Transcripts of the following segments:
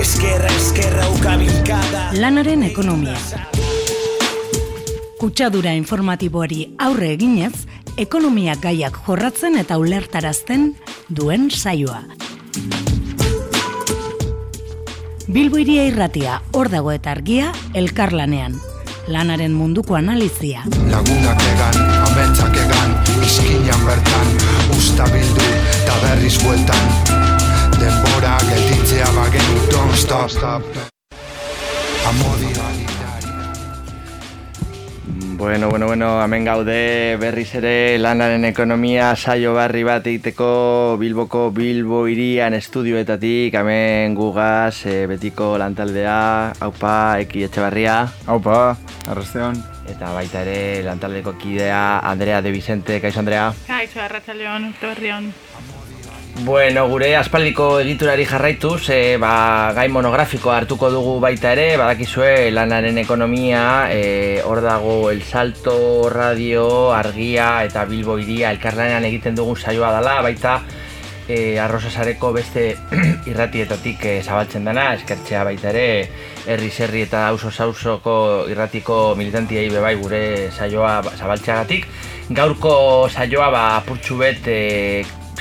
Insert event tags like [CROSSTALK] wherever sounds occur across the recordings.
Eskerra, eskerra, ukabilkada Lanaren ekonomia. Kutsadura informatiboari aurre eginez, ekonomia gaiak jorratzen eta ulertarazten duen saioa. Bilbo iria irratia, hor dago eta argia, elkarlanean. Lanaren munduko analizia. Lagunak egan, ametsak egan, izkinan bertan Usta bildu, eta berriz bueltan Denbora gelditzea bagenu, don't stop Amodi Bueno, bueno, bueno, hemen gaude berriz ere lanaren ekonomia saio barri bat egiteko Bilboko Bilbo irian estudioetatik hemen gugaz e, betiko lantaldea, haupa, eki etxe barria. Haupa, arrastean. Eta baita ere lantaldeko kidea Andrea de Vicente, kaixo Andrea. Kaixo, arratzaleon, torrion. Bueno, gure aspaldiko egiturari jarraituz, e, ba, gai monografikoa hartuko dugu baita ere, badakizue lanaren ekonomia, e, hor dago El Salto Radio, Argia eta Bilbo Iria elkarlanean egiten dugun saioa dela, baita e, arrozasareko beste [CLEARS THROAT] irratietatik e, zabaltzen dena, eskertzea baita ere, herri herri eta auzo sausoko irratiko militantiei bebai gure saioa zabaltzeagatik. Gaurko saioa ba, apurtxu bet e,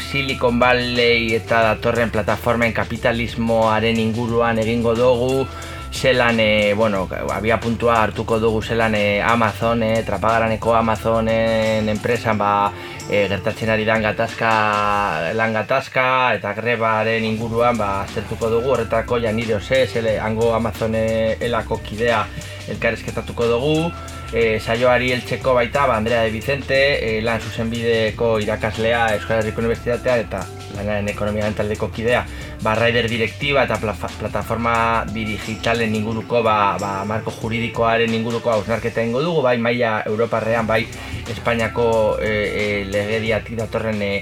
Silicon Valley eta datorren plataformen kapitalismoaren inguruan egingo dugu zelan, e, bueno, abia puntua hartuko dugu zelan e, Amazon, e, trapagaraneko Amazonen enpresan ba, e, gertatzen ari dan gatazka, lan gatazka eta grebaren inguruan ba, aztertuko dugu. Horretako ja nire ose, zele hango Amazone elako kidea elkarrezketatuko dugu e, saioari eltseko baita, ba, Andrea de Vicente, e, lan zuzenbideko irakaslea Euskal Herriko Unibertsitatea eta lanaren ekonomia taldeko kidea, ba, Raider Direktiba eta plataforma digitalen inguruko, ba, ba, marko juridikoaren inguruko hausnarketa ingo dugu, bai maila Europarrean, bai Espainiako e, e, legediatik datorren e,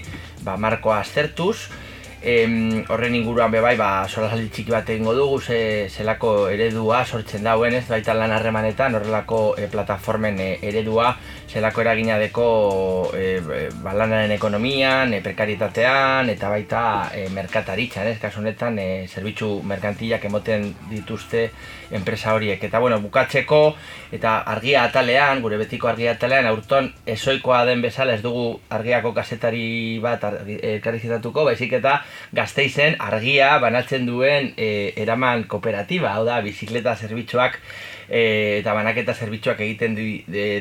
ba, markoa aztertuz, Em, horren inguruan bebai, ba, solasaldi txiki bat egingo dugu, ze, zelako eredua sortzen dauen ez, baita lan harremanetan, horrelako e, plataformen e, eredua, zelako eragina deko e, ba, lanaren ekonomian, e, prekaritatean, eta baita e, merkataritzan, ez, kasu honetan, e, zerbitzu merkantilak emoten dituzte enpresa horiek. Eta, bueno, bukatzeko, eta argia atalean, gure betiko argia atalean, aurton, esoikoa den bezala, ez dugu argiako kasetari bat elkarrizitatuko, baizik eta gazteizen argia banatzen duen e, eraman kooperatiba, hau da, bizikleta zerbitzuak e, eta banaketa zerbitzuak egiten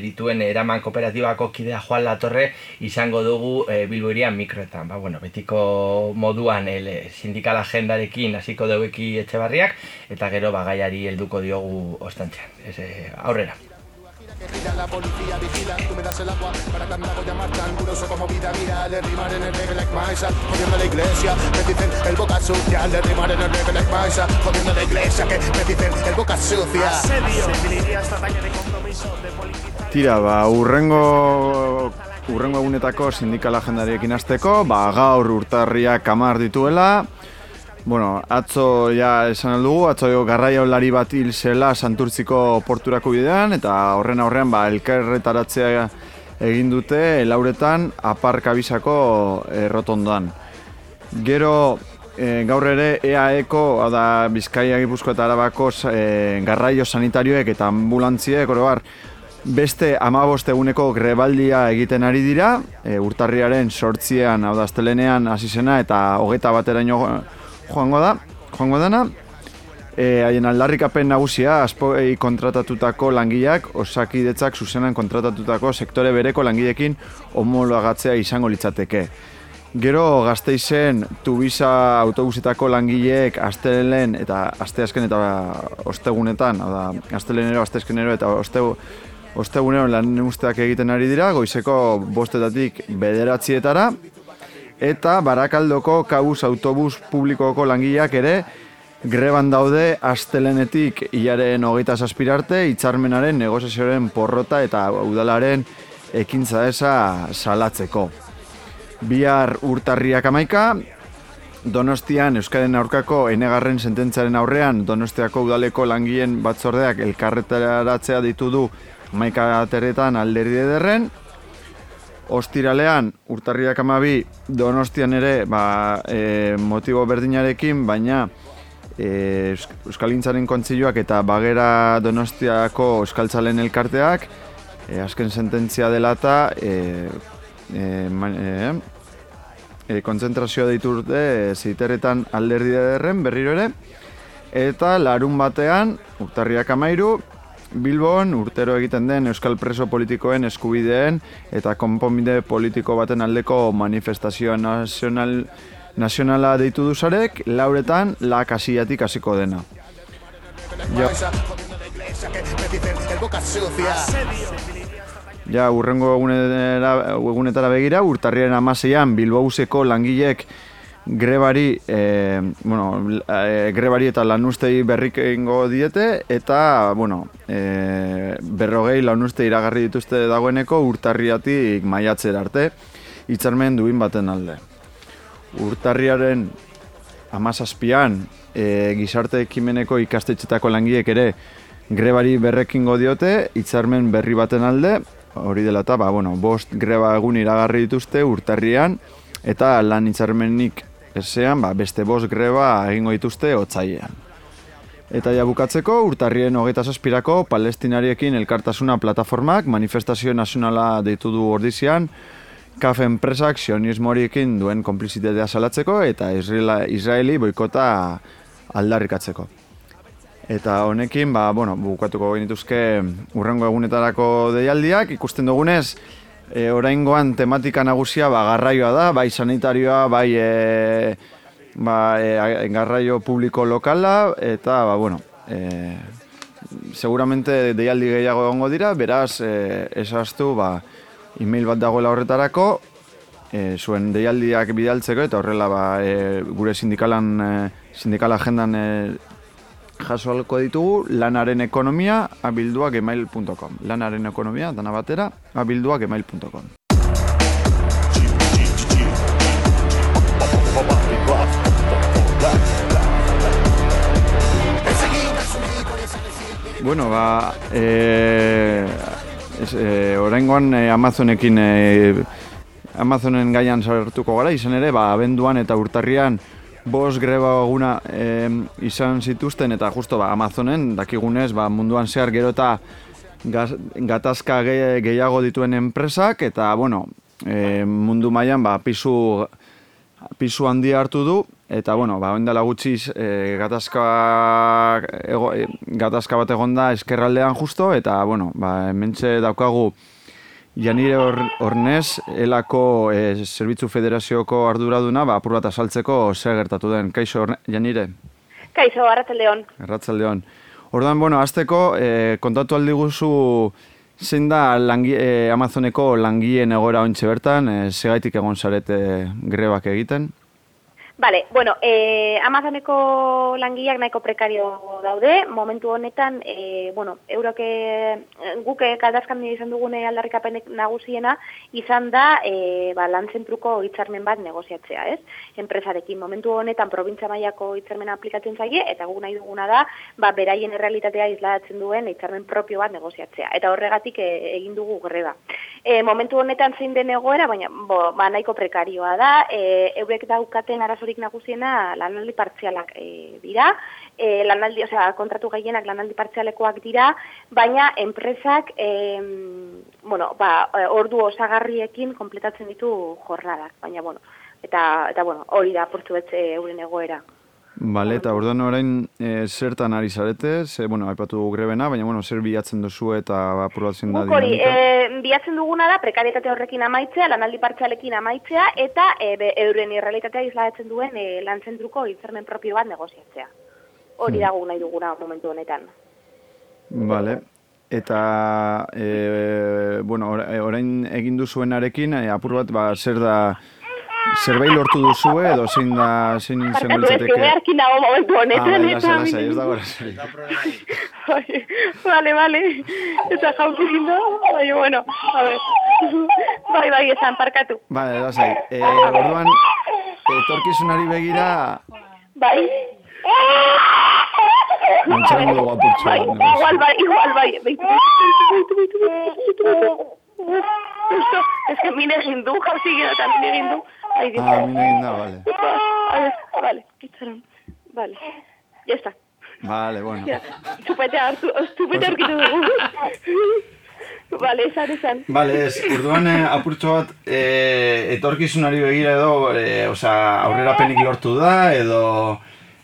dituen eraman kooperatibako kidea Juan Latorre izango dugu e, Bilboirian mikroetan. Ba, bueno, betiko moduan ele, sindikala agendarekin hasiko dugueki etxe barriak, eta gero bagaiari helduko diogu ostantzean. Ez, aurrera. Que la policía vigila, tú me das el agua para cantar voy a llamar tan duroso como vida mía de rimar en el reggae like Maisa, jodiendo la iglesia, me dicen el boca sucia, de rimar en el reggae like Maisa, jodiendo la iglesia que me dicen el boca sucia. Asedio. Definiría esta talla de compromiso de política Tira, ba, urrengo urrengo egunetako sindikal agendariekin hasteko, ba, gaur urtarriak kamar dituela, Bueno, atzo ja esan aldugu, atzo jo garraia olari bat hil zela santurtziko porturako bidean, eta horren aurrean ba, elkerretaratzea egin dute lauretan aparkabizako errotondoan. Gero e, gaur ere EAEko, da Bizkaia Gipuzko eta Arabako e, garraio sanitarioek eta ambulantziek, oro bar, beste amabost eguneko grebaldia egiten ari dira, e, urtarriaren sortzian, hau da, astelenean hasi eta hogeta bateraino joango da, joango dana, e, haien aldarrikapen nagusia, aspoi kontratatutako langileak, osakidetzak zuzenan kontratatutako sektore bereko langilekin homolagatzea izango litzateke. Gero gazteizen tubiza autobusetako langileek astelenen eta asteazken eta ostegunetan, hau da, astelenero, asteazkenero eta oste, ostegunero lan usteak egiten ari dira, goizeko bostetatik bederatzietara, eta barakaldoko kabuz autobus publikoko langileak ere greban daude astelenetik hilaren hogeita zazpirarte hitzarmenaren negoziazioaren porrota eta udalaren ekintza esa salatzeko. Bihar urtarriak amaika, Donostian Euskaren aurkako enegarren sententzaren aurrean Donostiako udaleko langileen batzordeak elkarretaratzea ditu du maika ateretan alderdi ederren, Ostiralean, urtarriak amabi, donostian ere, ba, e, motibo berdinarekin, baina e, Euskalintzaren kontzilioak eta Bagera Donostiako Euskaltzalen elkarteak e, azken sententzia dela eta e, e, man, e, e, kontzentrazioa ditu urte e, ziteretan alderdi derren berriro ere. Eta larun batean urtarriak amairu Bilbon urtero egiten den euskal preso politikoen eskubideen eta konponbide politiko baten aldeko manifestazioa nazional, nazionala deitu duzarek, lauretan la kasillatik hasiko dena. Jo. Ja, urrengo egunetara begira, urtarriaren amaseian Bilbauseko langilek grebari, e, bueno, e, grebari eta lanustei berrik egingo diete, eta, bueno, e, berrogei lanuste iragarri dituzte dagoeneko urtarriatik maiatzera arte, hitzarmen duin baten alde. Urtarriaren amazazpian, e, gizarte ekimeneko ikastetxetako langiek ere grebari berrekingo diote, hitzarmen berri baten alde, hori dela eta, ba, bueno, bost greba egun iragarri dituzte urtarrian, eta lan hitzarmenik esean, ba, beste bost greba egingo dituzte otzailean. Eta ja bukatzeko, urtarrien hogeita zazpirako palestinariekin elkartasuna plataformak manifestazio nazionala deitu du ordizian, kafe enpresak sionismoriekin duen konplizitatea salatzeko eta Israela, Israeli boikota aldarrikatzeko. Eta honekin, ba, bueno, bukatuko genituzke urrengo egunetarako deialdiak, ikusten dugunez, e, oraingoan tematika nagusia ba, garraioa da, bai sanitarioa, bai e, ba, e, garraio publiko lokala, eta, ba, bueno, e, seguramente deialdi gehiago egongo dira, beraz, e, esaztu, ba, email bat dagoela horretarako, e, zuen deialdiak bidaltzeko, eta horrela, ba, e, gure sindikalan, e, sindikala agendan e, jaso ditugu lanaren ekonomia abilduak email.com lanaren ekonomia dana batera abilduak email.com Bueno, ba, e, es, e, oraingoan e, Amazonekin e, Amazonen gaian sartuko gara, izan ere, ba, abenduan eta urtarrian Bos greba eguna izan zituzten eta justo ba, Amazonen dakigunez ba, munduan zehar gero eta gatazka gehiago dituen enpresak eta bueno, e, mundu mailan ba, pisu, pisu handi hartu du eta bueno, ba, oindala gutxi e, gatazka, ego, e, gatazka bat egonda eskerraldean justo eta bueno, ba, hementxe daukagu Janire Hornez, elako e, Zerbitzu Federazioko arduraduna, ba, apur bat asaltzeko zer gertatu den. Kaixo, Janire? Kaixo, Arratzaldeon. Arratzaldeon. Ordan, bueno, azteko, e, kontatu aldi guzu zein da langi, e, Amazoneko langien egora ontsi bertan, e, segaitik egon zarete grebak egiten? Vale, bueno, eh, Amazoneko langileak nahiko prekario daude, momentu honetan, eh, bueno, euroke guke kaldazkan izan dugune aldarrikapenek nagusiena, izan da eh, ba, lan zentruko hitzarmen bat negoziatzea, ez? Enpresarekin, momentu honetan, probintza mailako hitzarmen aplikatzen zaie, eta gu nahi duguna da, ba, beraien errealitatea izladatzen duen hitzarmen propio bat negoziatzea. Eta horregatik eh, egin dugu greba. E, momentu honetan zein den egoera, baina bo, ba, nahiko prekarioa da, e, eurek daukaten arazo arazorik nagusiena lanaldi partzialak e, dira, e, lanaldi, osea, kontratu gehienak lanaldi partzialekoak dira, baina enpresak e, bueno, ba, ordu osagarriekin kompletatzen ditu jornadak, baina bueno, eta, eta bueno, hori da portu betze euren egoera. Bale, eta orduan orain e, zertan ari zarete, ze, bueno, aipatu grebena, baina, bueno, zer bilatzen duzu eta apuratzen da dinamika? Hori, e, bilatzen duguna da, prekarietate horrekin amaitzea, lanaldi partxalekin amaitzea, eta e, be, euren irrealitatea izlatzen duen e, lan zentruko hitzarmen propio bat negoziatzea. Hori hmm. dago nahi duguna momentu honetan. Bale, eta, e, bueno, orain egin duzuenarekin, e, apur bat, ba, zer da, zerbait lortu duzu edo zein da zein izango litzateke. Barkatu, ez que nago momentu honetan. Ah, bai, lasa, lasa, ez dago bai, Vale, vale. Eta jauki lindo. Bai, bueno, a ver. Bai, bai, esan, parkatu. Vale, lasai. Eh, orduan, etorkizunari begira... Bai. Mentxan dugu apurtxo. Bai, igual, bai, igual, bai. [LAUGHS] Ez que mine egin du, jauzi gero eta mine egin du. Ah, mine egin da, vale. [LAUGHS] Vale, vale, itxaron. Vale. ya está. Vale, bueno. Zupetea hartu, zupetea aurkitu dugu. Vale, esan, esan. Vale, ez, urduan eh, apurtxo bat, eh, etorkizunari begira edo, eh, osea, aurrerapenik lortu da, edo...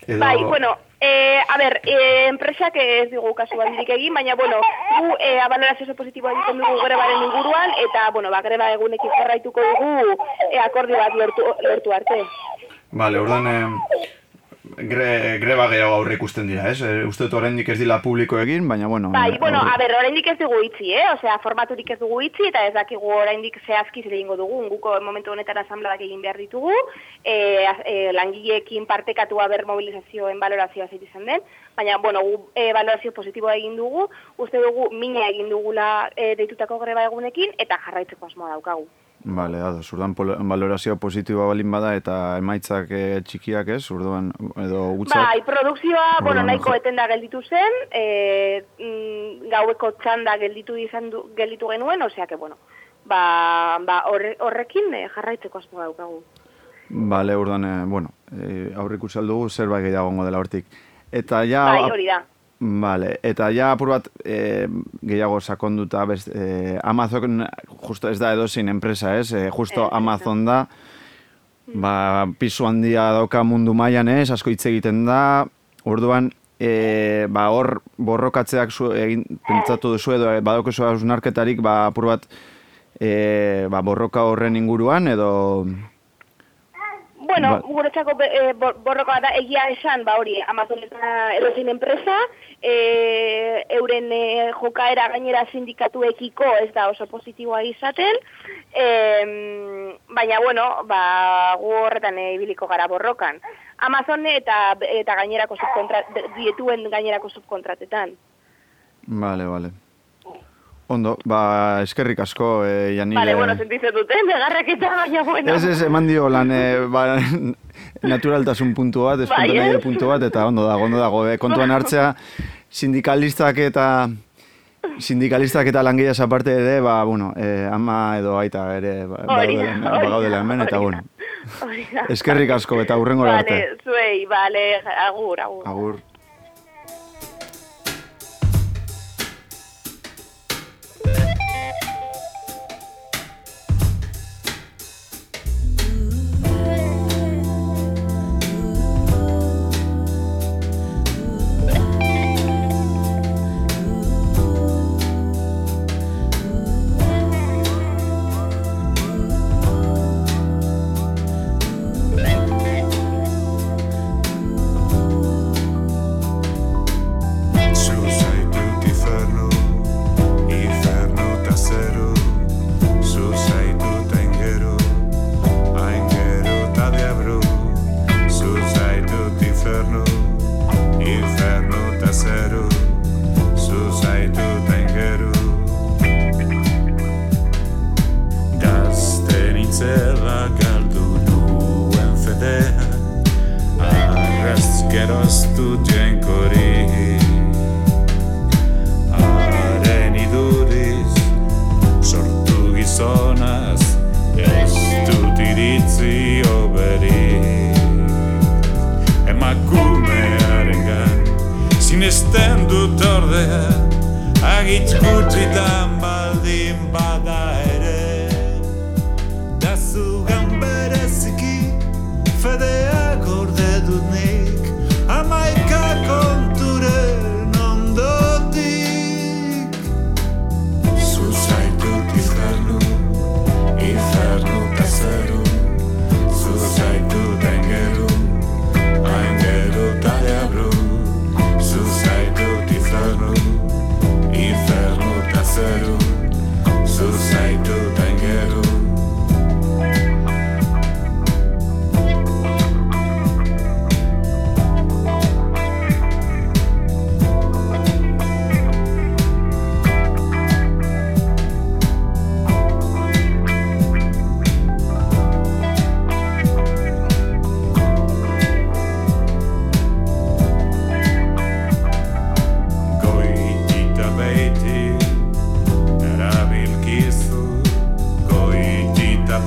edo... Bai, bueno, eh, a ber, eh, enpresak ez digu kasu handirik egin, baina, bueno, gu eh, abalorazio oso positiboa egiten dugu grebaren inguruan, eta, bueno, ba, greba egunekin jarraituko dugu eh, akordio bat lortu, lortu arte. Vale, orduan eh, gre, greba gehiago aurre ikusten dira, ez? E, uste dut oraindik ez dila publiko egin, baina bueno... Bai, bueno, aurre- a ber, oraindik ez dugu itzi, eh? Osea, formaturik ez dugu itzi, eta ez dakigu oraindik zehazki zer egingo dugu. Guko momentu honetan asambladak egin behar ditugu, e, e, langileekin partekatua ber mobilizazioen balorazioa zait izan den, baina, bueno, gu e, balorazio positiboa egin dugu, uste dugu mina egin dugula e, deitutako greba egunekin, eta jarraitzeko asmoa daukagu. Vale, ados, urduan polo- valorazioa positiboa balin bada eta emaitzak eh, txikiak ez, urduan, edo gutxak. Bai, produkzioa, bueno, Orduan, nahiko jo- etenda gelditu zen, e, mm, gaueko txanda gelditu izan du, gelditu genuen, osea que, bueno, ba, ba horre, horrekin eh, jarraitzeko asmoa daukagu. Vale, urduan, eh, bueno, eh, aurre ikusi aldugu zerbait gehiago dela hortik. Eta ja... bai, hori da. Vale, eta ja apur bat e, gehiago sakonduta best, e, Amazon justo ez da edozein enpresa, ez? E, justo Amazon da ba, pisu handia dauka mundu mailan ez, asko hitz egiten da. Orduan, e, ba, hor borrokatzeak zu, egin, pentsatu duzu edo badaukezu hausnarketarik ba, apur bat e, ba, borroka horren inguruan edo... Bueno, Ba- guretzako e, bor- borroka da egia esan, ba hori, Amazon eta edozein enpresa, e, euren e, jokaera gainera sindikatuekiko ez da oso positiboa izaten, e, baina bueno, ba, gu horretan ibiliko gara borrokan. Amazon eta eta gainerako subkontra, dietuen gainerako subkontratetan. Vale, vale. Ondo, ba, eskerrik asko, e, Janire. Vale, bueno, sentitzen duten, negarraketa, [LAUGHS] baina bueno. Ez, ez, eman dio lan, e, ba, [LAUGHS] naturaltasun puntu bat, Bai, espontaneide ez? puntu bat, eta ondo dago, ondo dago, e, kontuan hartzea, sindikalistak eta sindikalistak eta langileaz aparte ere, ba, bueno, e, ama edo aita ere, ba, bagaudela- da, bagaudela hemen, eta bueno, eskerrik asko, eta hurrengo arte. Vale, zuei, vale, agur, agur. Agur.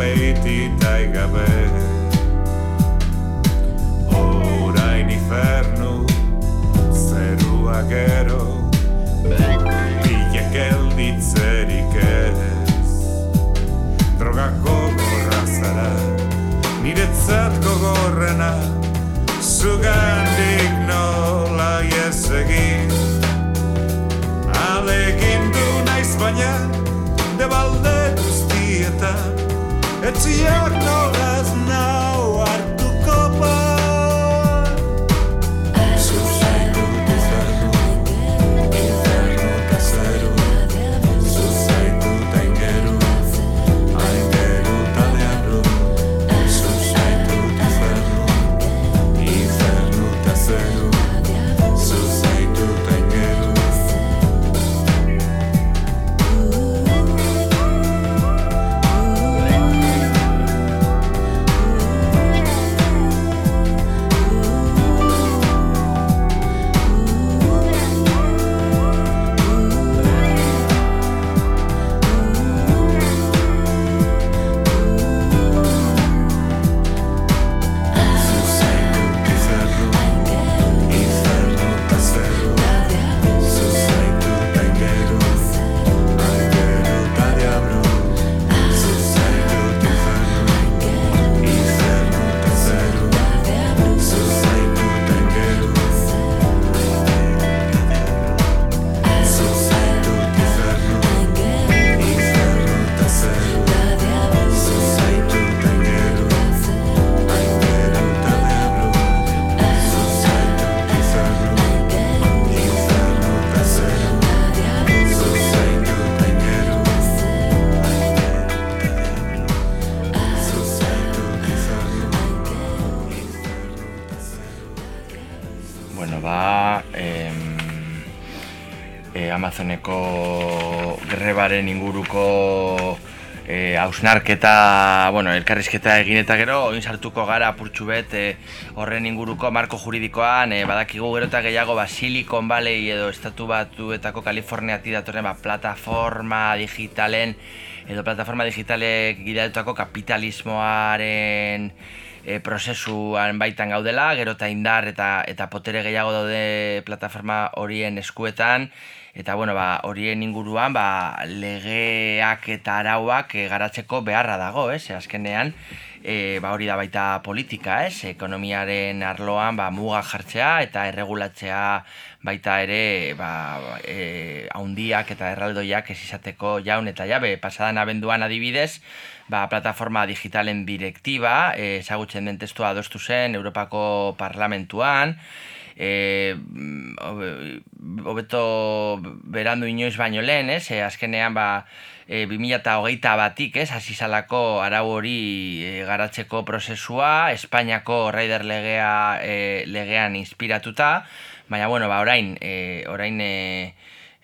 beititai gabe. Horain infernu zerua gero Bilek elditzerik ez Droga gogorra zara Niretzat gogorrena Zugandik nola ies egin Alegin du naiz baina De balde guztietan It's your cold as. Grebaren inguruko e, hausnarketa, bueno, elkarrizketa egin eta gero, oin sartuko gara apurtxu bet e, horren inguruko marko juridikoan, e, badakigu gero eta gehiago ba, Silicon Valley edo estatu batuetako Kaliforniatik datorren ba, plataforma digitalen edo plataforma digitalek gidatutako kapitalismoaren e, prozesuan baitan gaudela, gero eta indar eta, eta potere gehiago daude plataforma horien eskuetan, eta bueno, ba, horien inguruan ba, legeak eta arauak e, garatzeko beharra dago, ez? E, azkenean, e, ba, hori da baita politika, ez? Ekonomiaren arloan ba, muga jartzea eta erregulatzea baita ere ba, e, haundiak eta erraldoiak ez izateko jaun eta jabe. Pasadan abenduan adibidez, ba, plataforma digitalen direktiba, ezagutzen den testua adostu zen Europako Parlamentuan, e, hobe- hobeto berandu inoiz baino lehen, ez? E, azkenean, ba, e, 2008 batik, ez? Hasi zalako arau hori e, garatzeko prozesua, Espainiako Raider legea, e, legean inspiratuta, baina, bueno, ba, orain, e, orain, e,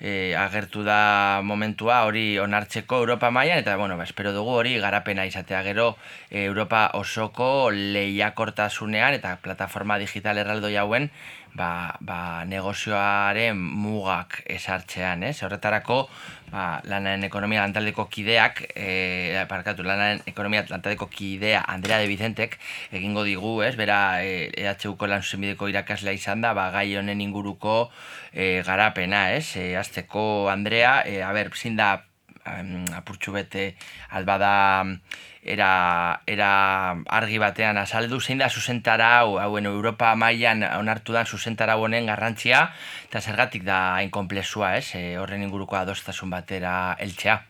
e, agertu da momentua hori onartzeko Europa mailan eta bueno, ba, espero dugu hori garapena izatea gero e, Europa osoko lehiakortasunean eta plataforma digital erraldoi hauen ba, ba, negozioaren mugak esartzean, ez? Horretarako ba, lanaren ekonomia lantaldeko kideak, e, parkatu, lanaren ekonomia lantaldeko kidea Andrea de Vicentek egingo digu, ez? Bera e, EHUko lan zuzenbideko irakaslea izan da, ba, gai honen inguruko e, garapena, ez? E, azteko Andrea, e, a ber, zin da em, apurtxu bete albada era, era argi batean azaldu zein da zuzentarau hauen Europa mailan onartu da zuzentarau honen garrantzia eta zergatik da hain konplexua, ez? E, horren inguruko adostasun batera heltzea.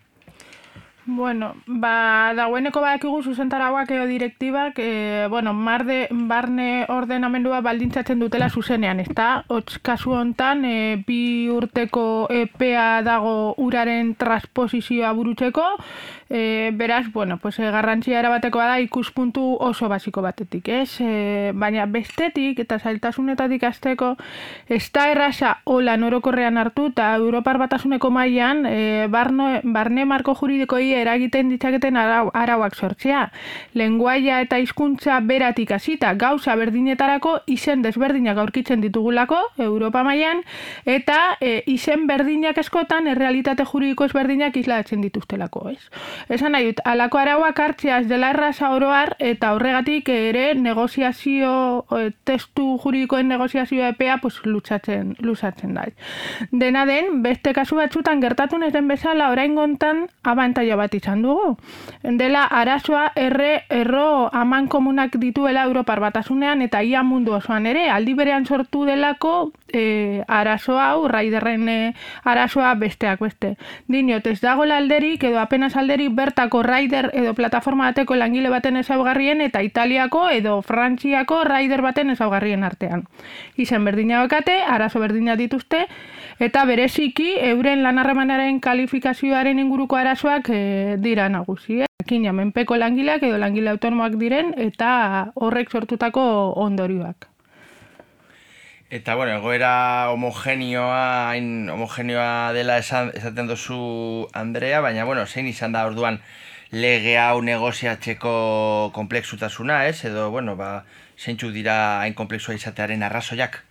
Bueno, ba, dagoeneko badakigu zuzentarauak edo direktibak, e, bueno, marde, barne ordenamendua baldintzatzen dutela zuzenean, ezta? Hots kasu hontan, e, bi urteko EPEA dago uraren transposizioa burutzeko, e, beraz, bueno, pues, e, garrantzia erabatekoa da ikuspuntu oso basiko batetik, ez? E, baina bestetik eta zailtasunetatik azteko, ez da erraza holan orokorrean hartu eta Europar batasuneko mailan e, barno, barne marko juridikoi eragiten ditzaketen arau, arauak sortzea. Lenguaia eta hizkuntza beratik hasita gauza berdinetarako izen desberdinak aurkitzen ditugulako Europa mailan eta e, izen berdinak askotan errealitate juridiko ezberdinak islatzen dituztelako, ez? Esan nahi dut, alako arauak hartzea ez dela erraza oroar eta horregatik ere negoziazio, testu juridikoen negoziazio epea pues, luzatzen, luzatzen da. Dena den, beste kasu batzutan gertatu ez den bezala orain gontan abantaila bat izan dugu. Dela arazoa erre erro aman komunak dituela Europar batasunean eta ia mundu osoan ere, aldi berean sortu delako e, arazo hau, raiderren e, arazoa besteak beste. Dinot, ez dagoela alderik edo apenas alderik bertako raider edo plataforma bateko langile baten ezaugarrien eta Italiako edo Frantziako raider baten ezaugarrien artean. Izen berdina bakate, arazo berdina dituzte, eta bereziki euren lanharremanaren kalifikazioaren inguruko arazoak e, dira nagusi. Eh? Jakina, menpeko langileak edo langile autonomoak diren eta horrek sortutako ondorioak. Eta, bueno, egoera homogenioa, hain homogenioa dela esan, esaten duzu Andrea, baina, bueno, zein izan da orduan lege hau negoziatzeko komplexutasuna, ez? Edo, bueno, ba, zeintzu dira hain komplexua izatearen arrazoiak?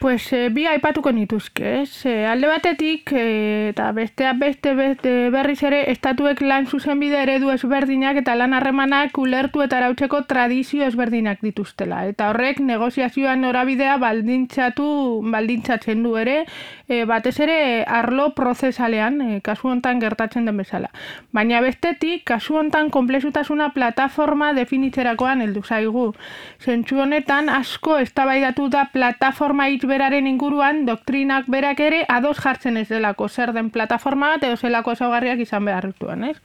Pues e, bi aipatuko nituzke, ez? E, alde batetik, e, eta besteak beste, beste berriz ere, estatuek lan zuzenbide eredu ezberdinak eta lan harremanak ulertu eta arautzeko tradizio ezberdinak dituztela. Eta horrek negoziazioan norabidea baldintzatu, baldintzatzen du ere, e, batez ere arlo prozesalean, e, kasu hontan gertatzen den bezala. Baina bestetik, kasu hontan komplexutasuna plataforma definitzerakoan heldu zaigu. Zentsu honetan, asko eztabaidatu da plataforma beraren inguruan doktrinak berak ere ados jartzen ez delako zer den plataforma bat edo zelako ezaugarriak izan behar dituen, ez?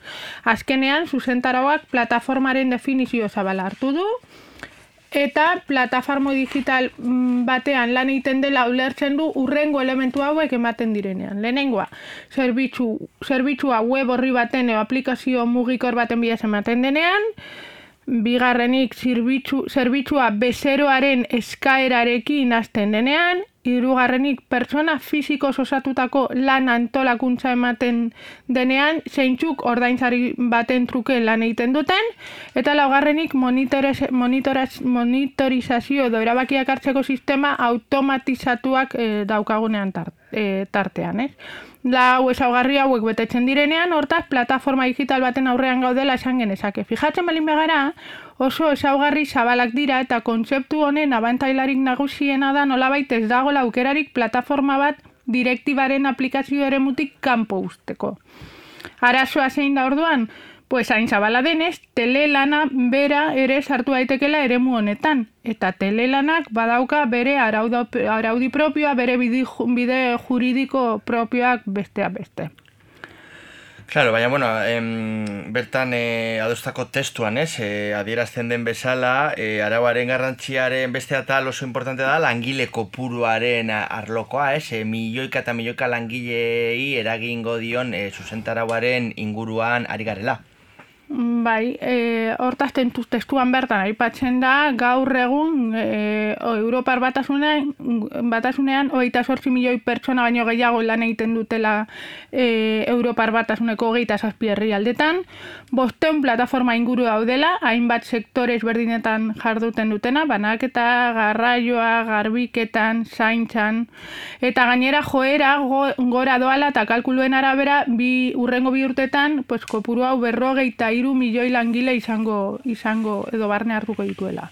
Azkenean, zuzentarauak plataformaren definizio zabala hartu du, eta plataforma digital mm, batean lan egiten dela ulertzen du urrengo elementu hauek ematen direnean. Lehenengoa, zerbitzu, zerbitzua web horri baten edo aplikazio mugikor baten bidez ematen denean, bigarrenik zerbitzu, zerbitzua bezeroaren eskaerarekin hasten denean, hirugarrenik pertsona fisiko osatutako lan antolakuntza ematen denean, zeintzuk ordaintzari baten truke lan egiten duten, eta laugarrenik monitorizazio edo erabakiak hartzeko sistema automatizatuak e, daukagunean tart, e, tartean, ez? Lau ezaugarri hauek betetzen direnean, hortaz, plataforma digital baten aurrean gaudela esan genezake. Fijatzen balin begara, oso ezaugarri zabalak dira eta kontzeptu honen abantailarik nagusiena da nolabait ez dago aukerarik plataforma bat direktibaren aplikazio ere mutik kanpo usteko. Arazoa zein da orduan? Pues hain zabala denez, telelana bera ere sartu daitekela eremu honetan. Eta telelanak badauka bere arauda, araudi propioa, bere bide, bide juridiko propioak besteak beste. Claro, baina, bueno, em, bertan e, adostako testuan, ez, e, adierazten den bezala, e, arauaren garrantziaren beste atal oso importante da, langile kopuruaren arlokoa, ez, e, milioika eta milioika langilei eragingo dion e, zuzentarauaren inguruan ari garela. Bai, e, hortaz testuan bertan aipatzen da gaur egun e, o, Europar batasunean, batasunean hogeita sortzi milioi pertsona baino gehiago lan egiten dutela e, Europar batasuneko hogeita zazpi aldetan. Bosteun plataforma inguru daudela, hainbat sektores berdinetan jarduten dutena, banaketa, garraioa, garbiketan, zaintzan, eta gainera joera go, gora doala eta kalkuluen arabera bi urrengo bi urtetan pues, kopuru hau berrogeita iru milioi langile izango izango edo barne hartuko dituela.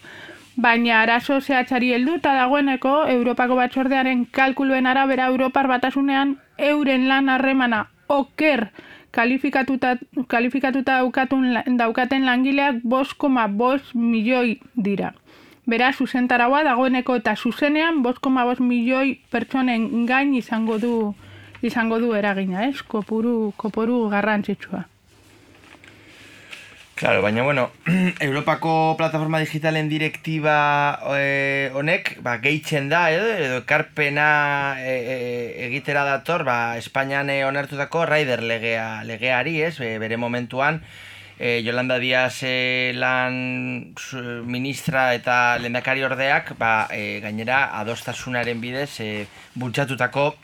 Baina arazo zehatzari helduta dagoeneko Europako batzordearen kalkuluen arabera Europar batasunean euren lan harremana oker kalifikatuta, kalifikatuta daukatun, daukaten langileak 5,5 milioi dira. Beraz, zuzentaragoa dagoeneko eta zuzenean 5,5 milioi pertsonen gain izango du izango du eragina, ez? Kopuru, kopuru garrantzitsua. Claro, baina, bueno, [CLEARS THROAT] Europako plataforma digitalen direktiba eh, honek, ba, gehitzen da, edo, edo ekarpena e, e, egitera dator, ba, Espainian e, onartutako Raider legea, legeari, ez, bere momentuan, e, Yolanda Díaz e, lan ministra eta lehendakari ordeak, ba, e, gainera, adostasunaren bidez, e, bultzatutako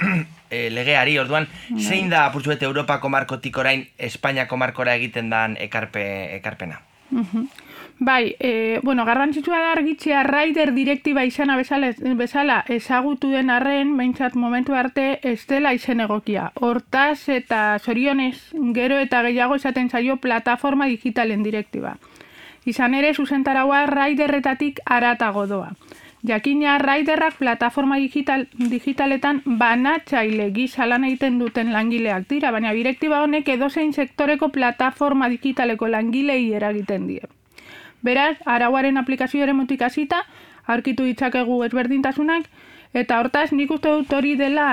e, [CLEARS THROAT] legeari, orduan, bai. zein da apurtzuet Europako markotik orain Espainiako markora egiten dan ekarpe, ekarpena? Uh Bai, e, bueno, garrantzitsua da argitzea Rider direktiba izana bezala, bezala ezagutu den arren, behintzat momentu arte ez dela izen egokia. Hortaz eta zorionez gero eta gehiago esaten zaio plataforma digitalen direktiba. Izan ere, zuzentaraua Riderretatik aratago doa. Jakina Riderrak plataforma digital, digitaletan banatzaile gisa lan egiten duten langileak dira, baina direktiba honek edozein sektoreko plataforma digitaleko langilei eragiten die. Beraz, arauaren aplikazio ere mutik hasita, aurkitu ditzakegu ezberdintasunak, eta hortaz nik uste dut hori dela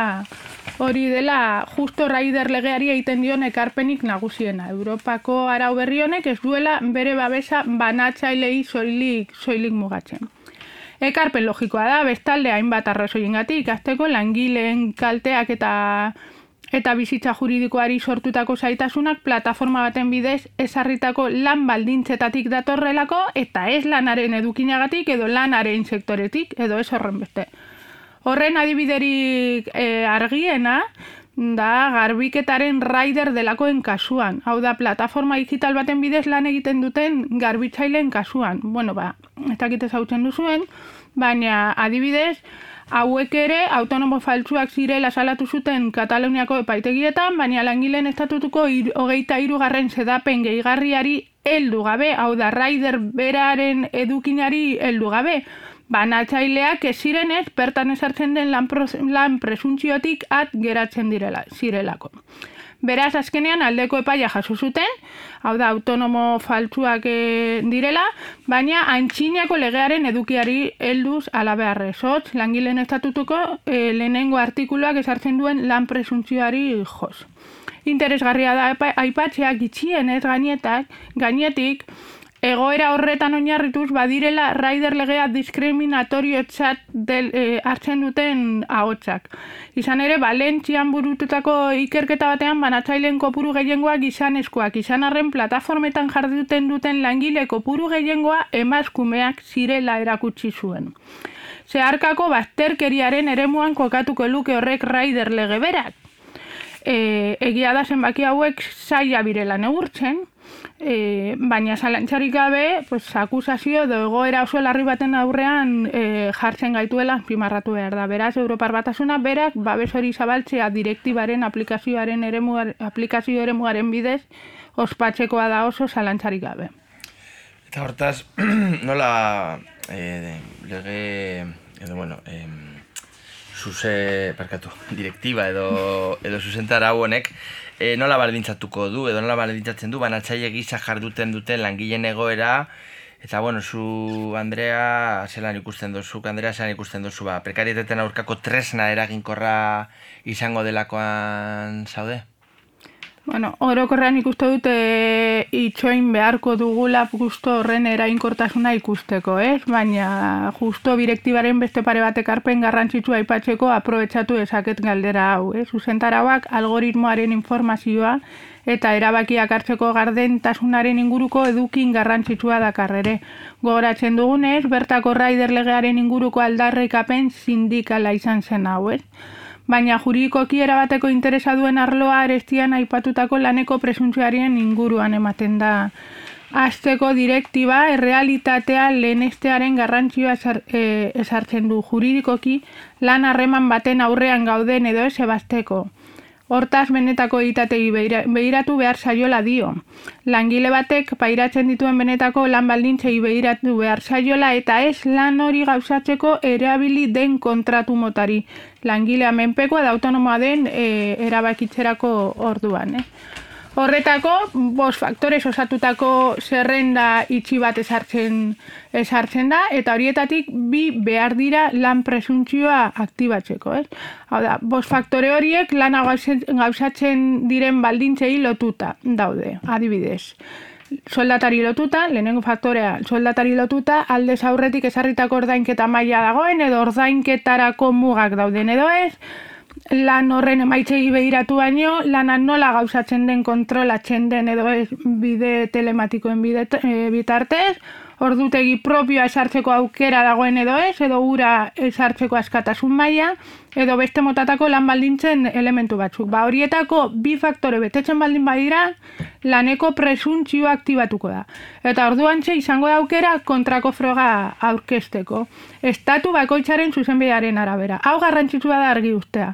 hori dela justo Rider legeari egiten dion ekarpenik nagusiena. Europako arau berri honek ez duela bere babesa banatzailei soilik, soilik mugatzen. Ekarpen logikoa da, bestalde hainbat arrazoiengatik, azteko langileen kalteak eta eta bizitza juridikoari sortutako zaitasunak plataforma baten bidez ezarritako lan baldintzetatik datorrelako eta ez lanaren edukinagatik edo lanaren sektoretik edo ez horren beste. Horren adibiderik e, argiena da garbiketaren rider delakoen kasuan. Hau da, plataforma digital baten bidez lan egiten duten garbitzaileen kasuan. Bueno, ba, ez dakit ezautzen duzuen, baina adibidez, hauek ere autonomo faltsuak zirela salatu zuten Kataluniako epaitegietan, baina langileen estatutuko ir, hogeita irugarren sedapen gehigarriari heldu gabe, hau da, rider beraren edukinari heldu gabe. Banatzaileak ez zirenez, bertan esartzen den lan, lan presuntziotik at geratzen direla, zirelako. Beraz, azkenean aldeko epaia jaso zuten, hau da, autonomo faltsuak e, direla, baina antxinako legearen edukiari helduz alabearrez. Hotz, langileen estatutuko e, lehenengo artikuluak esartzen duen lan presuntzioari jos. Interesgarria da aipatzeak itxien ez gainetak, gainetik, egoera horretan oinarrituz badirela Raider legea diskriminatorio txat del, e, hartzen duten ahotsak. Izan ere, Valentzian burututako ikerketa batean banatzaileen kopuru gehiengoak izan eskuak. Izan arren plataformetan jarduten duten langile kopuru gehiengoa emazkumeak zirela erakutsi zuen. Zeharkako bazterkeriaren eremuan kokatuko luke horrek Raider lege berak. E, egia da zenbaki hauek zaila birela neurtzen, e, baina zalantzarik gabe pues, akusazio edo egoera oso larri baten aurrean e, jartzen gaituela pimarratu behar da. Beraz, Europar batasuna berak babes hori zabaltzea direktibaren aplikazioaren eremuar, aplikazio eremuaren bidez ospatzekoa da oso zalantzarik gabe. Eta hortaz, [CLEARS THROAT] nola e, lege, edo bueno, e, zuze, parkatu, direktiba edo, edo zuzentara honek, e, nola baldintzatuko du, edo nola baldintzatzen du, banatzaile gisa jarduten duten langileen egoera, eta bueno, zu Andrea, zelan ikusten dozu, Andrea, zelan ikusten dozu, ba, prekarieteten aurkako tresna eraginkorra izango delakoan zaude? Bueno, orokorrean ikuste dute itxoin beharko dugula justo horren erainkortasuna ikusteko, ez? Baina justo direktibaren beste pare bat ekarpen garrantzitsu aipatzeko aprobetsatu ezaket galdera hau, ez? Zuzentarauak algoritmoaren informazioa eta erabakiak hartzeko gardentasunaren inguruko edukin garrantzitsua dakarrere. Gogoratzen dugunez, bertako raider legearen inguruko aldarrikapen sindikala izan zen hau, ez? Baina juridikoki erabateko interesa duen arloa arestian aipatutako laneko presuntziarien inguruan ematen da. Azteko direktiba, errealitatea lehenestearen garrantzioa esar, e, esartzen du juridikoki lan harreman baten aurrean gauden edo ez ebasteko. Hortaz benetako egitatei behiratu behar saiola dio. Langile batek pairatzen dituen benetako lan baldintzei behiratu behar saiola eta ez lan hori gauzatzeko erabili den kontratu motari. Langilea menpekoa da autonomoa den e, erabakitzerako orduan. Eh? Horretako, bos faktorez osatutako zerrenda itxi bat esartzen, esartzen da, eta horietatik bi behar dira lan presuntzioa aktibatzeko. Ez? Hau da, bos faktore horiek lana gauzatzen diren baldintzei lotuta daude, adibidez. Soldatari lotuta, lehenengo faktorea, soldatari lotuta, aldez aurretik esarritako ordainketa maila dagoen, edo ordainketarako mugak dauden edo ez, lan horren emaitzei behiratu baino, lana nola gauzatzen den kontrolatzen den edo ez bide telematikoen bide, e, bitartez, ordutegi propioa esartzeko aukera dagoen edo ez, edo ura esartzeko askatasun maila, edo beste motatako lan baldintzen elementu batzuk. Ba, horietako bi faktore betetzen baldin badira, laneko presuntzioa aktibatuko da. Eta orduan txe izango da aukera kontrako froga aurkesteko. Estatu bakoitzaren zuzenbidearen arabera. Hau garrantzitsua da argi ustea.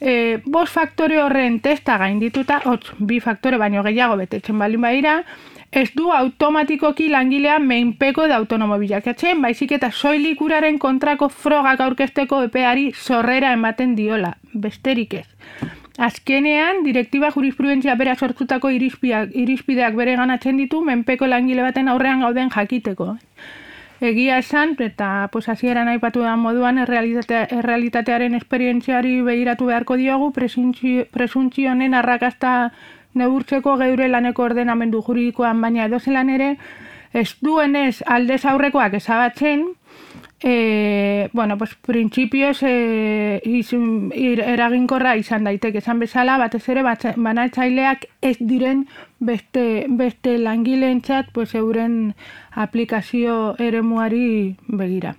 E, bos faktore horren testa gaindituta, hotz, bi faktore baino gehiago betetzen baldin badira, ez du automatikoki langilea meinpeko da autonomo bilakatzen, baizik eta soilik uraren kontrako frogak aurkesteko epeari sorrera ematen diola, besterik ez. Azkenean, direktiba jurisprudentzia bera sortutako irizpiak, irizpideak bere ganatzen ditu, menpeko langile baten aurrean gauden jakiteko. Egia esan, eta pues, hasieran aipatu da moduan, errealitate, errealitatearen esperientziari behiratu beharko diogu, presuntzio- presuntzionen arrakasta neurtzeko geure laneko ordenamendu juridikoan, baina edozelan ere, ez duenez aldez aurrekoak ezabatzen, e, bueno, pues, printzipioz e, izun, ir, eraginkorra izan daiteke esan bezala, batez ere banatzaileak ez diren beste, beste langileentzat pues, euren aplikazio eremuari begira.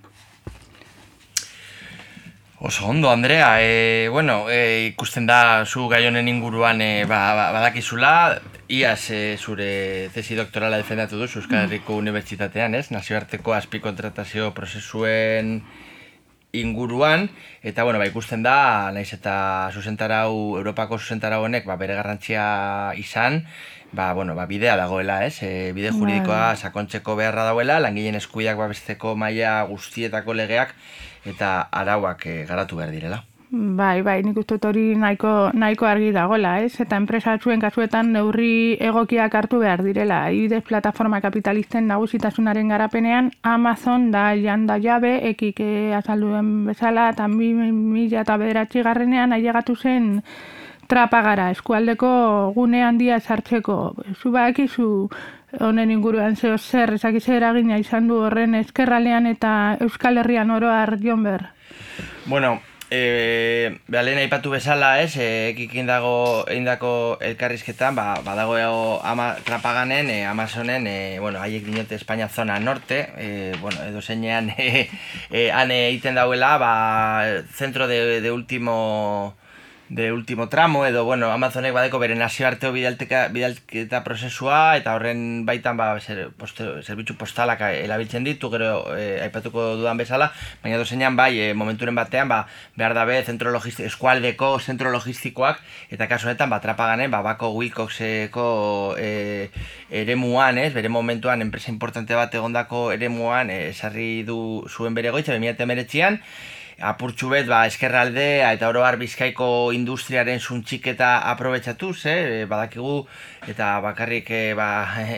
Oso ondo, Andrea. E, bueno, e, ikusten da zu gai honen inguruan e, ba, ba, badakizula, iaz e, zure tesi doktorala defendatu duzu Euskal Herriko Unibertsitatean, ez? Nazioarteko azpikontratazio prozesuen inguruan, eta bueno, ba, ikusten da, naiz eta zuzentarau, Europako zuzentarau honek, ba, bere garrantzia izan, ba, bueno, ba, bidea dagoela, ez? E, bide juridikoa sakontzeko beharra dagoela, langileen eskuiak babesteko maila guztietako legeak eta arauak e, garatu behar direla. Bai, bai, nik uste hori nahiko, nahiko argi dagoela, ez? Eta enpresa batzuen kasuetan neurri egokiak hartu behar direla. Adibidez, plataforma kapitalisten nagusitasunaren garapenean Amazon da janda jabe, ekik eh, azalduen bezala, eta mi, mila eta bederatzi garrenean ailegatu zen trapagara, eskualdeko gune handia sartzeko. Zu badakizu honen inguruan zeo zer, ezakiz eragina izan du horren eskerralean eta Euskal Herrian oroar jon ber. Bueno, e, beha lehen aipatu bezala, ez, e, ekikin dago eindako elkarrizketan, ba, badago ama, trapaganen, e, Amazonen, e, bueno, haiek dinote Espainia zona norte, e, bueno, edo zeinean, e, [LAUGHS] e, han egiten dauela, ba, centro de, de último de último tramo edo bueno, Amazonek badeko bere nazioarteo bidalteka, bidalketa prozesua eta horren baitan ba, zer, poste, zerbitzu postalak erabiltzen ditu gero e, aipatuko dudan bezala baina dozenean bai e, momenturen batean ba, behar dabe zentro logistiko, eskualdeko zentro logistikoak eta kasu honetan ba, trapaganen ba, bako Wilcoxeko e, eremuan ez, bere momentuan enpresa importante bat egondako eremuan esarri du zuen bere goitza 2019an apurtxu bet, ba, eskerraldea eta oroar bizkaiko industriaren suntxiketa aprobetsatuz, eh? badakigu, eta bakarrik eh, ba,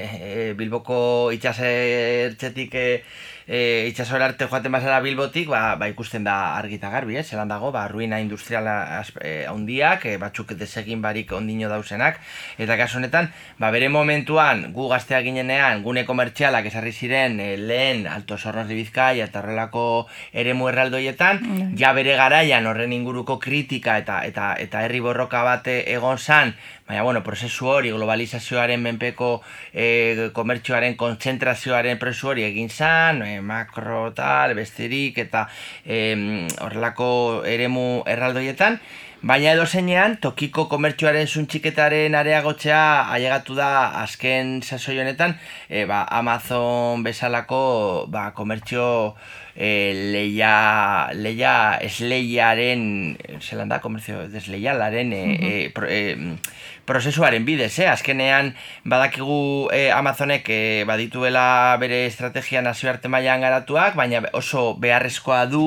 [LAUGHS] Bilboko itxasertxetik eh, e, itxasora arte joaten bazara Bilbotik, ba, ba ikusten da argi eta garbi, eh? zelan dago, ba, ruina industriala e, handiak, e, batzuk desegin barik ondino dauzenak, eta kasu honetan, ba, bere momentuan, gu gaztea ginenean, gune komertzialak esarri ziren e, lehen Alto Sornos de Bizkaia eta horrelako eremu erraldoietan, ja bere garaian horren inguruko kritika eta eta eta herri borroka bate egon zan, baina bueno, prozesu hori globalizazioaren menpeko e, komertzioaren kontzentrazioaren prozesu hori egin zan, e, makro tal, besterik eta e, horrelako eremu erraldoietan, Baina edo zeinean, tokiko komertzioaren zuntxiketaren areagotzea ailegatu da azken sasoi honetan, e, ba, Amazon bezalako ba, komertzio e, leia, leia esleiaren, zelan da, komertzio desleialaren e, e, pro, e, prozesuaren bidez, eh? azkenean badakigu eh, Amazonek eh, badituela bere estrategia nazioarte mailan garatuak, baina oso beharrezkoa du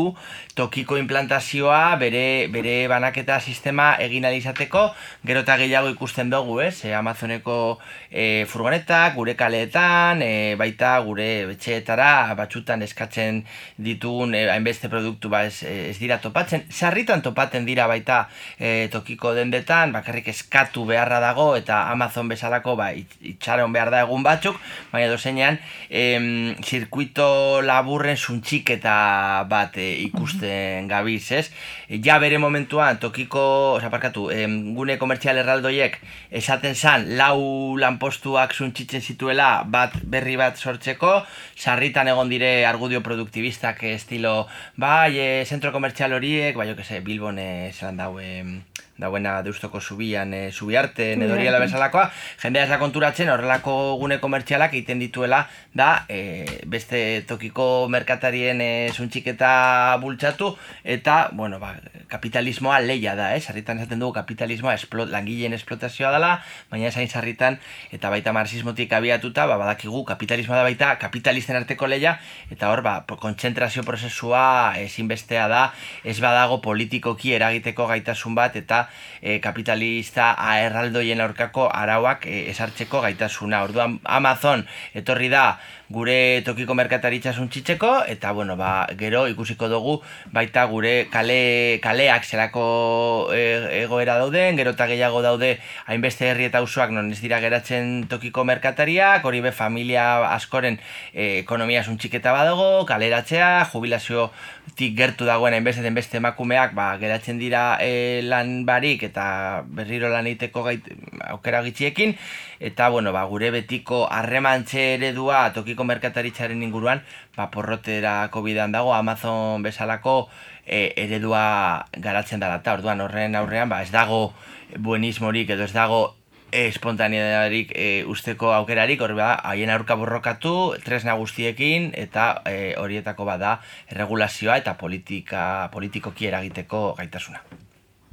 tokiko implantazioa bere, bere banaketa sistema egin alizateko, gero eta gehiago ikusten dugu, ez? Eh, Amazoneko eh, furgonetak, gure kaleetan, eh, baita gure betxeetara batxutan eskatzen ditugun eh, hainbeste produktu ba ez, ez dira topatzen, sarritan topaten dira baita eh, tokiko dendetan, bakarrik eskatu beharra dago eta Amazon bezalako ba, it- itxaron behar da egun batzuk, baina dozenean em, zirkuito laburren suntxiketa bat e, ikusten gabiz, ez? Ja bere momentuan tokiko, oza, parkatu, em, gune komertzial erraldoiek esaten zan lau lanpostuak suntxitzen zituela bat berri bat sortzeko, sarritan egon dire argudio produktibistak estilo, bai, e, zentro komertzial horiek, bai, jo que se, Bilbon e, zelan dau, em, dauena deustoko zubian, e, zubiarte, edo Zubiarte. horiela bezalakoa, jendea ez da konturatzen horrelako gune komertzialak egiten dituela, da e, beste tokiko merkatarien e, zuntxiketa bultzatu, eta, bueno, ba, that kapitalismoa leia da, eh? Sarritan esaten dugu kapitalismoa esplot, langileen esplotazioa dela, baina esain sarritan, eta baita marxismotik abiatuta, ba, badakigu kapitalismoa da baita kapitalisten arteko leia, eta hor, ba, kontzentrazio prozesua ezinbestea da, ez badago politikoki eragiteko gaitasun bat, eta e, kapitalista erraldoien aurkako arauak e, esartzeko gaitasuna. Orduan Amazon etorri da gure tokiko merkataritza suntzitzeko eta bueno, ba, gero ikusiko dugu baita gure kale, kaleak zelako e, egoera dauden, gero eta gehiago daude hainbeste herri eta auzoak non ez dira geratzen tokiko merkatariak, hori be familia askoren e, ekonomia suntxiketa badago, kaleratzea, jubilaziotik gertu dagoen hainbeste den beste emakumeak ba, geratzen dira e, lan barik eta berriro lan egiteko gait, aukera gitxiekin eta bueno, ba, gure betiko harremantxe eredua tokiko merkataritzaren inguruan ba, porroterako bidean dago Amazon bezalako e, eredua garatzen dela eta orduan horren aurrean ba, ez dago buenismorik edo ez dago espontanearik e, usteko aukerarik, hori bada, haien aurka borrokatu, tresna guztiekin, eta e, horietako bada erregulazioa eta politika, politikoki eragiteko gaitasuna.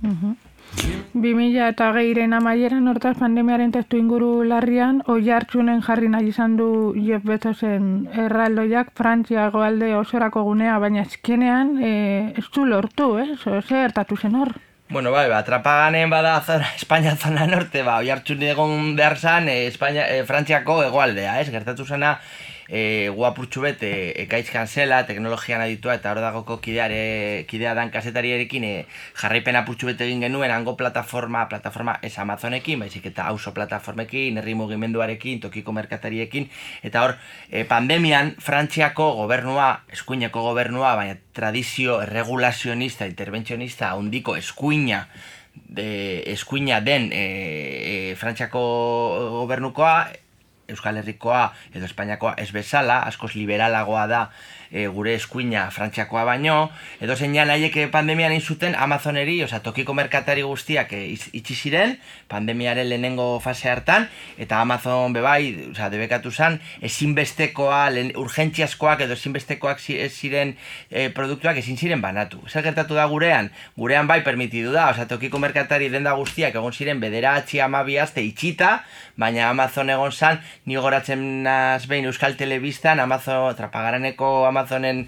Mm -hmm. 2000 eta geiren amaieran, hortaz pandemiaren testu inguru larrian, oi hartzunen jarri nahi izan du Jeff Bezosen erraldoiak Frantzia goalde osorako gunea, baina ezkenean e, eh, ez du lortu, ez? Eh? Zer hartatu zen hor? Bueno, bai, ba, trapaganen bada zona, [LAUGHS] Espainia zona norte, ba, oi hartzun egon behar zan, e, eh, Espainia, e, Frantziako egoaldea, ez? Gertatu zena, e, guapurtxu bet, e, ekaitz kansela, teknologian aditua, eta hor dagoko kideare, kidea dan kasetariarekin, e, jarraipen apurtxu bet egin genuen, hango plataforma, plataforma ez Amazonekin, baizik eta auzo plataformekin, herri mugimenduarekin, tokiko merkatariekin, eta hor, e, pandemian, Frantziako gobernua, eskuineko gobernua, baina tradizio erregulazionista, interventzionista, handiko eskuina, de, eskuina den e, e, Frantziako gobernukoa, Euskal Herrikoa edo Espainiakoa ez bezala, askoz liberalagoa da e, gure eskuina Frantziakoa baino, edo zeinan haiek pandemian egin zuten Amazoneri, osea tokiko merkatari guztiak e, itx- itxi ziren, pandemiaren lehenengo fase hartan, eta Amazon bebai, osea, debekatu zen, ezinbestekoa, lehen, urgentziazkoak edo ezinbestekoak zi- ez ziren e, produktuak ezin ziren banatu. Zer gertatu da gurean? Gurean bai permitidu da, osea, tokiko merkatari denda guztiak egon ziren bederatzi amabi itxita, baina Amazon egon zan, ni goratzen naz behin Euskal Telebistan, Amazon, trapagaraneko Amazonen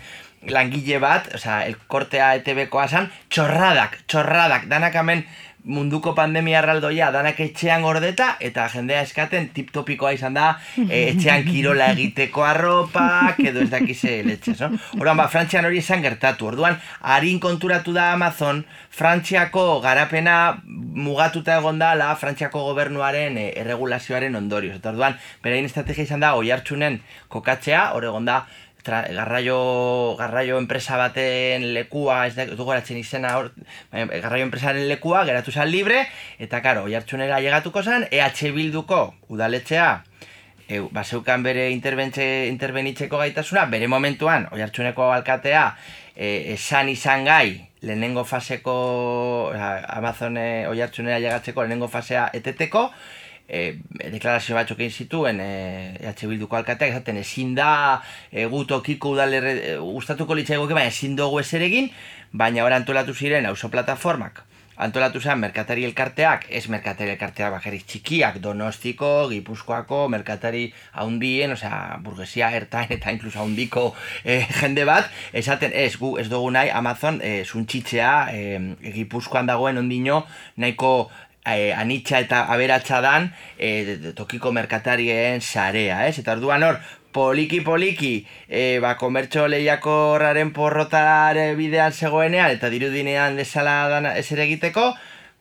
langile bat, osea, elkortea ETV-koa zan, txorradak, txorradak, danak hemen munduko pandemia erraldoia danak etxean gordeta eta jendea eskaten tip topikoa izan da e, etxean kirola egiteko arropak edo ez dakize letxez, no? Orduan, ba, Frantzian hori esan gertatu. Orduan, harin konturatu da Amazon, Frantziako garapena mugatuta egon dala Frantziako gobernuaren e, erregulazioaren ondorioz. Eta orduan, berain estrategia izan da, oi hartzunen kokatzea, hor egon da, tra, garraio, garraio enpresa baten lekua, ez dugu eratzen izena hor, baina, garraio enpresaren lekua, geratu zen libre, eta karo, oi hartzunera llegatuko zen, EH Bilduko udaletxea, e, baseukan bere interbentze, interbenitzeko gaitasuna, bere momentuan, oi hartzuneko alkatea, e, esan izan gai, lehenengo faseko, Amazon oi hartzunera llegatzeko lehenengo fasea eteteko, e, deklarazio batzuk egin zituen e, EH Bilduko alkateak esaten ezin da e, gu tokiko udalerre e, gustatuko litzaigoke baina ezin dugu ezer egin baina ora antolatu ziren auzo plataformak. Antolatu zen merkatari elkarteak, ez merkatari elkarteak bakarrik txikiak, donostiko, gipuzkoako, merkatari haundien, osea, burguesia ertain eta inkluso haundiko eh, jende bat, esaten ez, gu ez dugu nahi Amazon eh, zuntxitzea eh, gipuzkoan dagoen ondino nahiko eh, anitza eta aberatsa dan eh, tokiko merkatarien sarea, ez? Eta orduan hor, poliki poliki, e, ba, komertxo lehiakorraren porrotare bidean zegoenean, eta dirudinean desala dana ezer egiteko,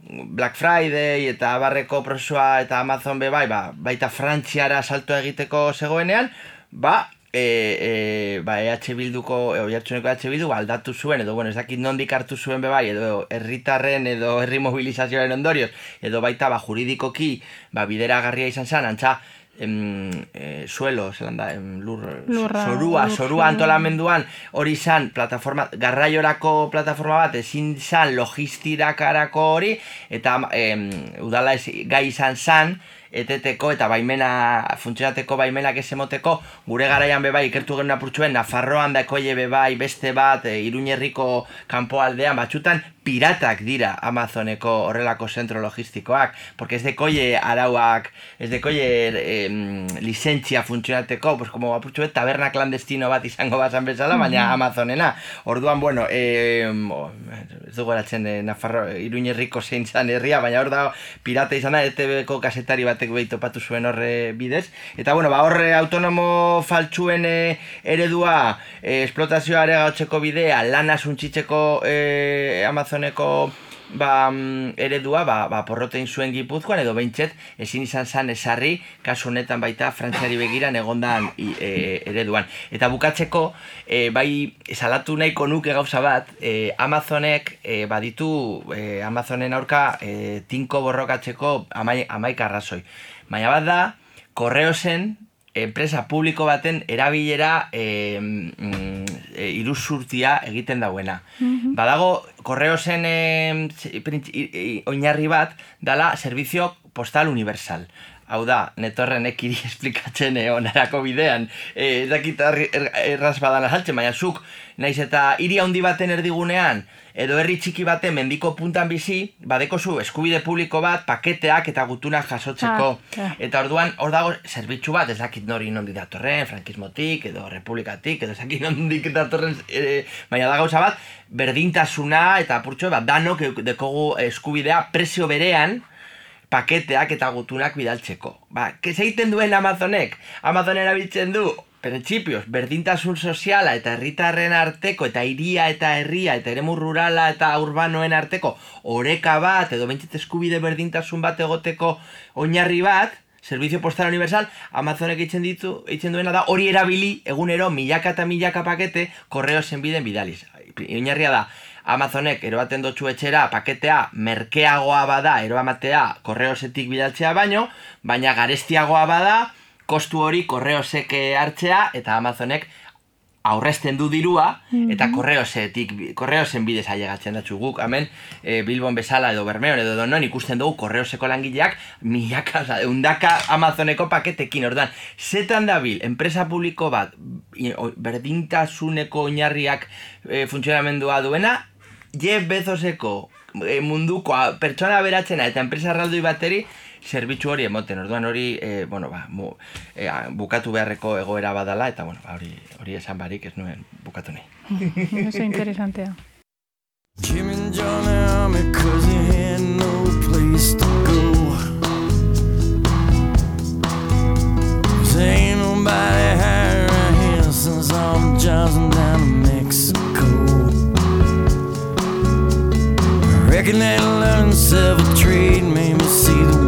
Black Friday eta barreko prosua eta Amazon be bai, ba, baita Frantziara salto egiteko zegoenean, ba, e, e, ba, EH Bilduko, e, oiartzuneko EH Bildu, ba, aldatu zuen, edo, bueno, ez dakit nondik hartu zuen be bai, edo herritarren edo herri mobilizazioaren ondorioz, edo baita, ba, juridikoki, ba, bideragarria izan zen, antza, em, e, suelo, zelan da, em, lur, Lurra, zorua, lur- zorua antolamenduan hori izan plataforma, garraiorako plataforma bat, ezin izan logistidakarako hori, eta em, udala ez, gai izan zan, eteteko eta baimena, funtzionateko baimenak ez emoteko, gure garaian bebai ikertu genuen apurtxuen, Nafarroan dakoie bebai beste bat, e, Iruñerriko kanpoaldean batxutan, piratak dira Amazoneko horrelako zentro logistikoak, porque ez dekoie arauak, ez dekoie em, lizentzia funtzionateko, pues como apurtxuen taberna clandestino bat izango bazan bezala, baina Amazonena. Orduan, bueno, eh, ez dugu eratzen eh, Nafarro, Iruñerriko zein zan herria, baina hor da pirata izana, ETB-ko kasetari batek behi topatu zuen horre bidez. Eta, bueno, ba, horre autonomo faltsuen eh, eredua, eh, esplotazioa ere gautzeko bidea, lana suntzitzeko eh, Amazoneko ba, mm, eredua ba, ba, porrotein zuen gipuzkoan edo behintzet ezin izan zan esarri kasu honetan baita frantziari begiran egondan e, ereduan. Eta bukatzeko e, bai salatu nahiko nuke gauza bat e, Amazonek e, baditu e, Amazonen aurka e, tinko borrokatzeko amai, amaika arrazoi. Baina bat da, korreosen enpresa publiko baten erabilera e, mm, e, iruzurtia egiten dauena. Badago, korreosen e, oinarri bat dala servizio postal universal. Hau da, netorren ekiri [LAUGHS] esplikatzen e, onarako bidean. E, ez dakit er, erraz badan azaltzen, baina zuk, naiz eta hiri handi baten erdigunean, edo herri txiki baten mendiko puntan bizi, badeko zu eskubide publiko bat, paketeak eta gutunak jasotzeko. Ah, ah. Eta orduan, hor dago zerbitzu bat, ez dakit nori nondik datorren, frankismotik, edo republikatik, edo ez dakit nondik datorren, e, baina da gauza bat, berdintasuna eta apurtxo bat, danok euk- dekogu eskubidea prezio berean, paketeak eta gutunak bidaltzeko. Ba, kez egiten duen Amazonek? Amazon erabiltzen du, printzipioz, berdintasun soziala eta herritarren arteko eta hiria eta herria eta eremu rurala eta urbanoen arteko oreka bat edo bentzit eskubide berdintasun bat egoteko oinarri bat, Servizio Postal Universal, Amazonek eitzen ditu, eitzen duena da, hori erabili egunero milaka eta milaka pakete korreo zenbiden bidaliz. Oinarria da, Amazonek eroaten dotxu etxera paketea merkeagoa bada eroamatea korreosetik bidaltzea baino, baina garestiagoa bada kostu hori korreosek eh, hartzea eta Amazonek aurrezten du dirua eta korreosetik korreosen bidez ailegatzen datzu guk hemen e, Bilbon bezala edo Bermeon edo donon ikusten dugu korreoseko langileak milaka, oza, eundaka Amazoneko paketekin. Orduan zetan dabil enpresa publiko bat berdintasuneko oinarriak e, funtzionamendua duena Jeff Bezoseko e, munduko pertsona beratzena eta enpresa erraldoi bateri zerbitzu hori emoten, orduan hori, e, bueno, ba, mu, e, a- bukatu beharreko egoera badala, eta, bueno, ba, hori, hori esan barik ez nuen bukatu nahi. [LAUGHS] Oso interesantea. Jim and John Army cause he had no place to go. 'Cause ain't nobody around here since jobs went down to Mexico. I reckon that learning self trade made me see the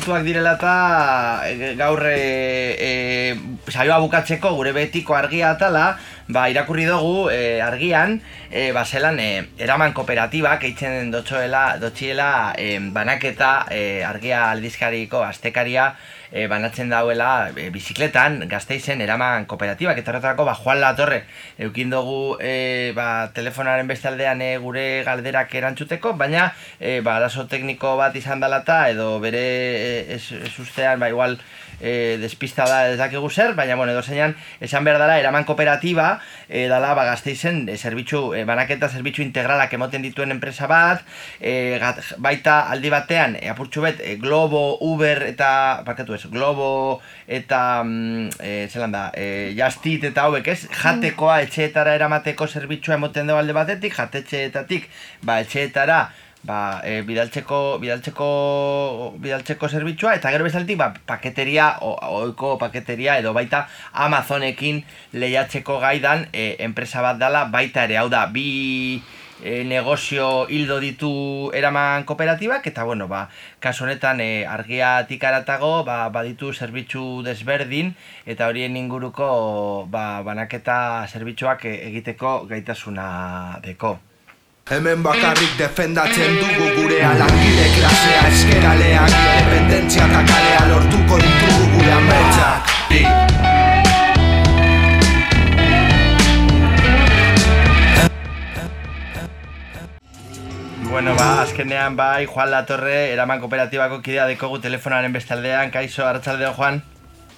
kontuak direla eta e, gaur e, e, saioa bukatzeko gure betiko argia atala, ba, irakurri dugu e, argian, e, ba, zelan, e, eraman kooperatibak eitzen dotxoela, dotxiela e, banaketa e, argia aldizkariko astekaria e, banatzen dauela e, bizikletan gazteizen eraman kooperatibak. Eta horretarako ba, Juan Latorre eukin dugu e, ba, telefonaren beste aldean e, gure galderak erantzuteko baina e, ba, arazo tekniko bat izan dela eta edo bere e, ez, ez ustean ba, igual e, despista da ez dakigu zer, baina bueno, edo zeinan esan behar dela eraman kooperatiba e, dala ba, gazteizen e, zerbitzu, e, banaketa zerbitzu integralak emoten dituen enpresa bat e, gat, baita aldi batean e, apurtxu bet e, Globo, Uber eta parkatu ez, Globo eta mm, e, zelan da, e, Justit eta hauek ez, jatekoa etxeetara eramateko zerbitzua emoten dugu alde batetik, jatetxeetatik ba, etxeetara ba, e, bidaltzeko, bidaltzeko, bidaltzeko zerbitzua eta gero bezaltik ba, paketeria, o, oiko paketeria edo baita Amazonekin lehiatzeko gaidan e, enpresa bat dala baita ere, hau da, bi e, negozio hildo ditu eraman kooperatibak eta bueno, ba, kasu honetan e, argiatik aratago ba, baditu zerbitzu desberdin eta horien inguruko ba, banaketa zerbitzuak e, egiteko gaitasuna deko. Hemen bakarrik defendatzen dugu gure langile klasea Eskeraleak, independentzia eta kalea lortuko ditugu gure ametsak Bi. Bueno, ba, azkenean bai, Juan Latorre, eraman kooperatibako kidea dekogu telefonaren bestaldean, kaixo, arratzaldeo, Juan?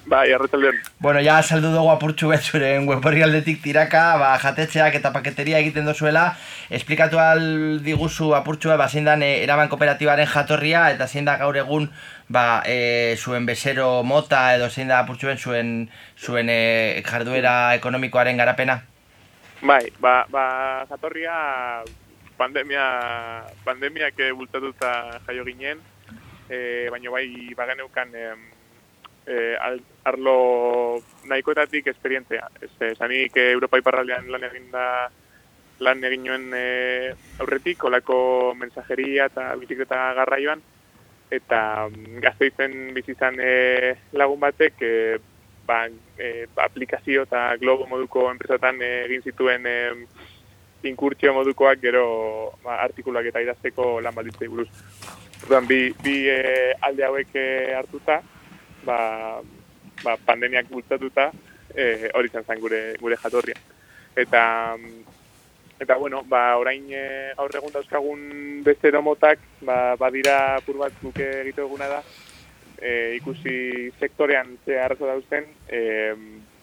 Bai, arratzaldeon. Bueno, ja saldu dugu apurtxu bet zuren web aldetik tiraka, ba, jatetxeak eta paketeria egiten dozuela. Esplikatu al diguzu apurtxua, ba, zein dan eh, eraman kooperatibaren jatorria, eta zein da gaur egun ba, e, zuen bezero mota, edo zein da apurtxuen zuen, zuen e, jarduera ekonomikoaren garapena? Bai, ba, ba jatorria pandemia, pandemiak bultatuta jaio ginen, e, baina bai bageneukan e, al, arlo nahikoetatik esperientzia. Ez, esanik Europa iparraldean lan egin da lan egin nuen e, aurretik, olako mensajeria eta bizikleta garraioan, eta mm, gazteizen bizizan e, lagun batek e, ba, e, aplikazio eta globo moduko enpresatan e, egin zituen e, inkurtsio modukoak gero ba, artikuluak eta idazteko lan balditzei buruz. Orduan, bi, bi e, alde hauek e, hartuta, ba, ba, pandemiak bultzatuta, e, hori izan zen gure, gure jatorria. Eta, eta bueno, ba, orain e, gaur egun dauzkagun beste domotak, ba, badira pur bat guke egite eguna da, e, ikusi sektorean ze arrazo dauzten, e,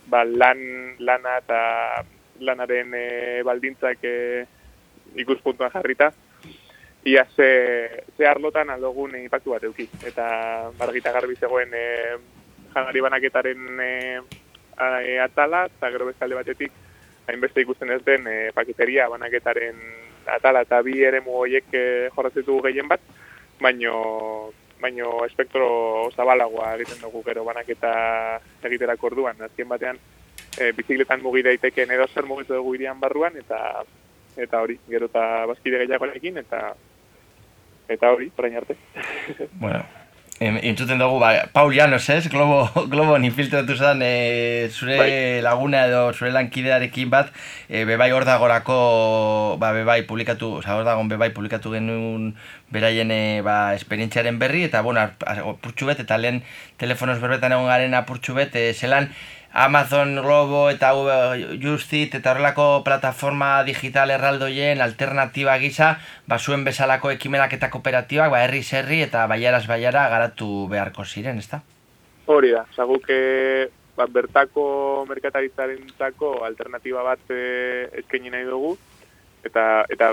ba, lan, lana eta lanaren e, baldintzak e, ikuspuntuan jarrita, ia ze, ze arlotan aldogun impactu bat euki. Eta bargita garbi zegoen e, janari banaketaren e, e, atala, eta gero beste alde batetik, hainbeste ikusten ez den e, paketeria banaketaren atala eta bi ere horiek e, jorratzetu gehien bat, baino baino espektro zabalagoa egiten dugu gero banaketa egiterako orduan. Azken batean, e, bizikletan mugi daitekeen edo zer mugitu dugu irian barruan, eta eta hori, gero eta bazkide gehiagoarekin, eta eta hori, orain arte. Bueno, entzuten dugu, ba, Paul Llanos, ez? Globo, Globo infiltratu zen e, zure Bai. laguna edo zure lankidearekin bat, e, bebai hor dagorako, ba, bebai publikatu, oza, hor dagon bebai publikatu genuen beraien e, ba, esperientziaren berri, eta, bueno, apurtxu bet, eta lehen telefonos berbetan egon garen apurtxu bet, e, zelan, Amazon, Globo eta Justit eta horrelako plataforma digital erraldoien alternatiba gisa, ba zuen bezalako ekimenak eta kooperatibak, ba herri herri eta baiaraz baiara garatu beharko ziren, ezta? Hori da, oza, guk eh, ba, bertako merkataritzarentzako alternatiba bat eh, eskaini nahi dugu, eta eta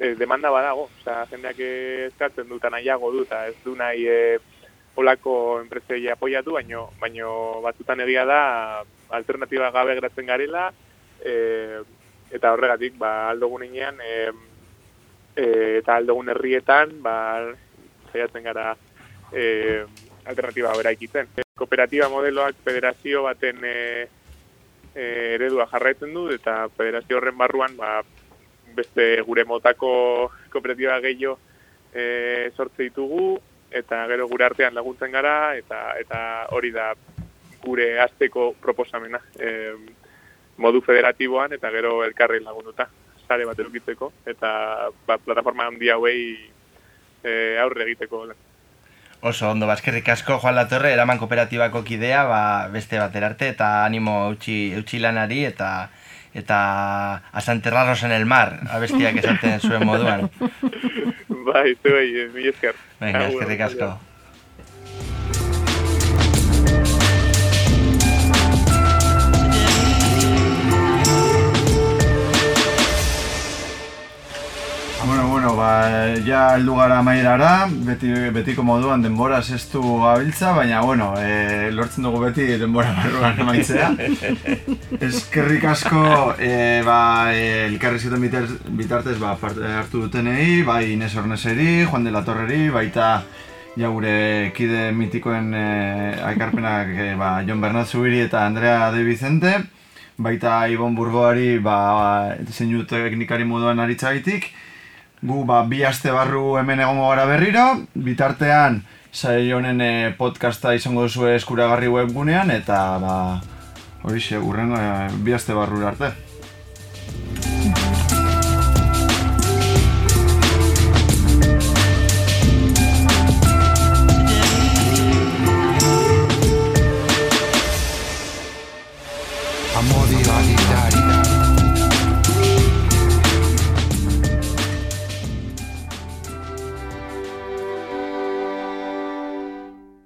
eh, demanda badago, oza, jendeak eskatzen dut, eta nahiago du, eta ez du nahi eh, olako enpresei apoiatu, baino, baino batzutan egia da alternatiba gabe geratzen garela, eh, eta horregatik, ba, aldogun inean, eh, eh, eta aldogun herrietan, ba, saiatzen gara eh, alternatiba bera ikitzen. Kooperatiba modeloak federazio baten e, e, eredua jarraitzen du, eta federazio horren barruan ba, beste gure motako kooperatiba gehiago e, sortze ditugu, eta gero gure artean laguntzen gara, eta eta hori da gure azteko proposamena. E, modu federatiboan, eta gero elkarri lagunduta, sare bat edukitzeko, eta ba, plataforma handi hauei e, aurre egiteko. Oso ondo, baskerrik asko Juan Latorre, eraman kooperatibako kidea, ba, beste batera arte, eta animo eutxi, eutxi lanari, eta eta asanterraros en el mar, abestiak esaten zuen moduan. [LAUGHS] Bai, zuei, mi esker. Venga, eskerrik asko. Bueno, bueno, ba, ja heldu gara amaierara, beti, betiko moduan denbora zestu gabiltza, baina, bueno, e, lortzen dugu beti denbora barruan amaitzea. [LAUGHS] Eskerrik asko, e, ba, e, elkarri zuten bitartez, ba, hartu dutenei, bai Ines Orneseri, Juan de la Torreri, baita ja gure kide mitikoen e, aikarpenak e, ba, Jon Bernat Zubiri eta Andrea De Vicente, baita Ibon Burgoari ba, zeinu teknikari moduan aritzaitik, Gu ba, bi aste barru hemen egongo gara berriro, bitartean saio honen eh, podcasta izango duzu eskuragarri webgunean eta ba horixe urrengo eh, bi aste barru arte.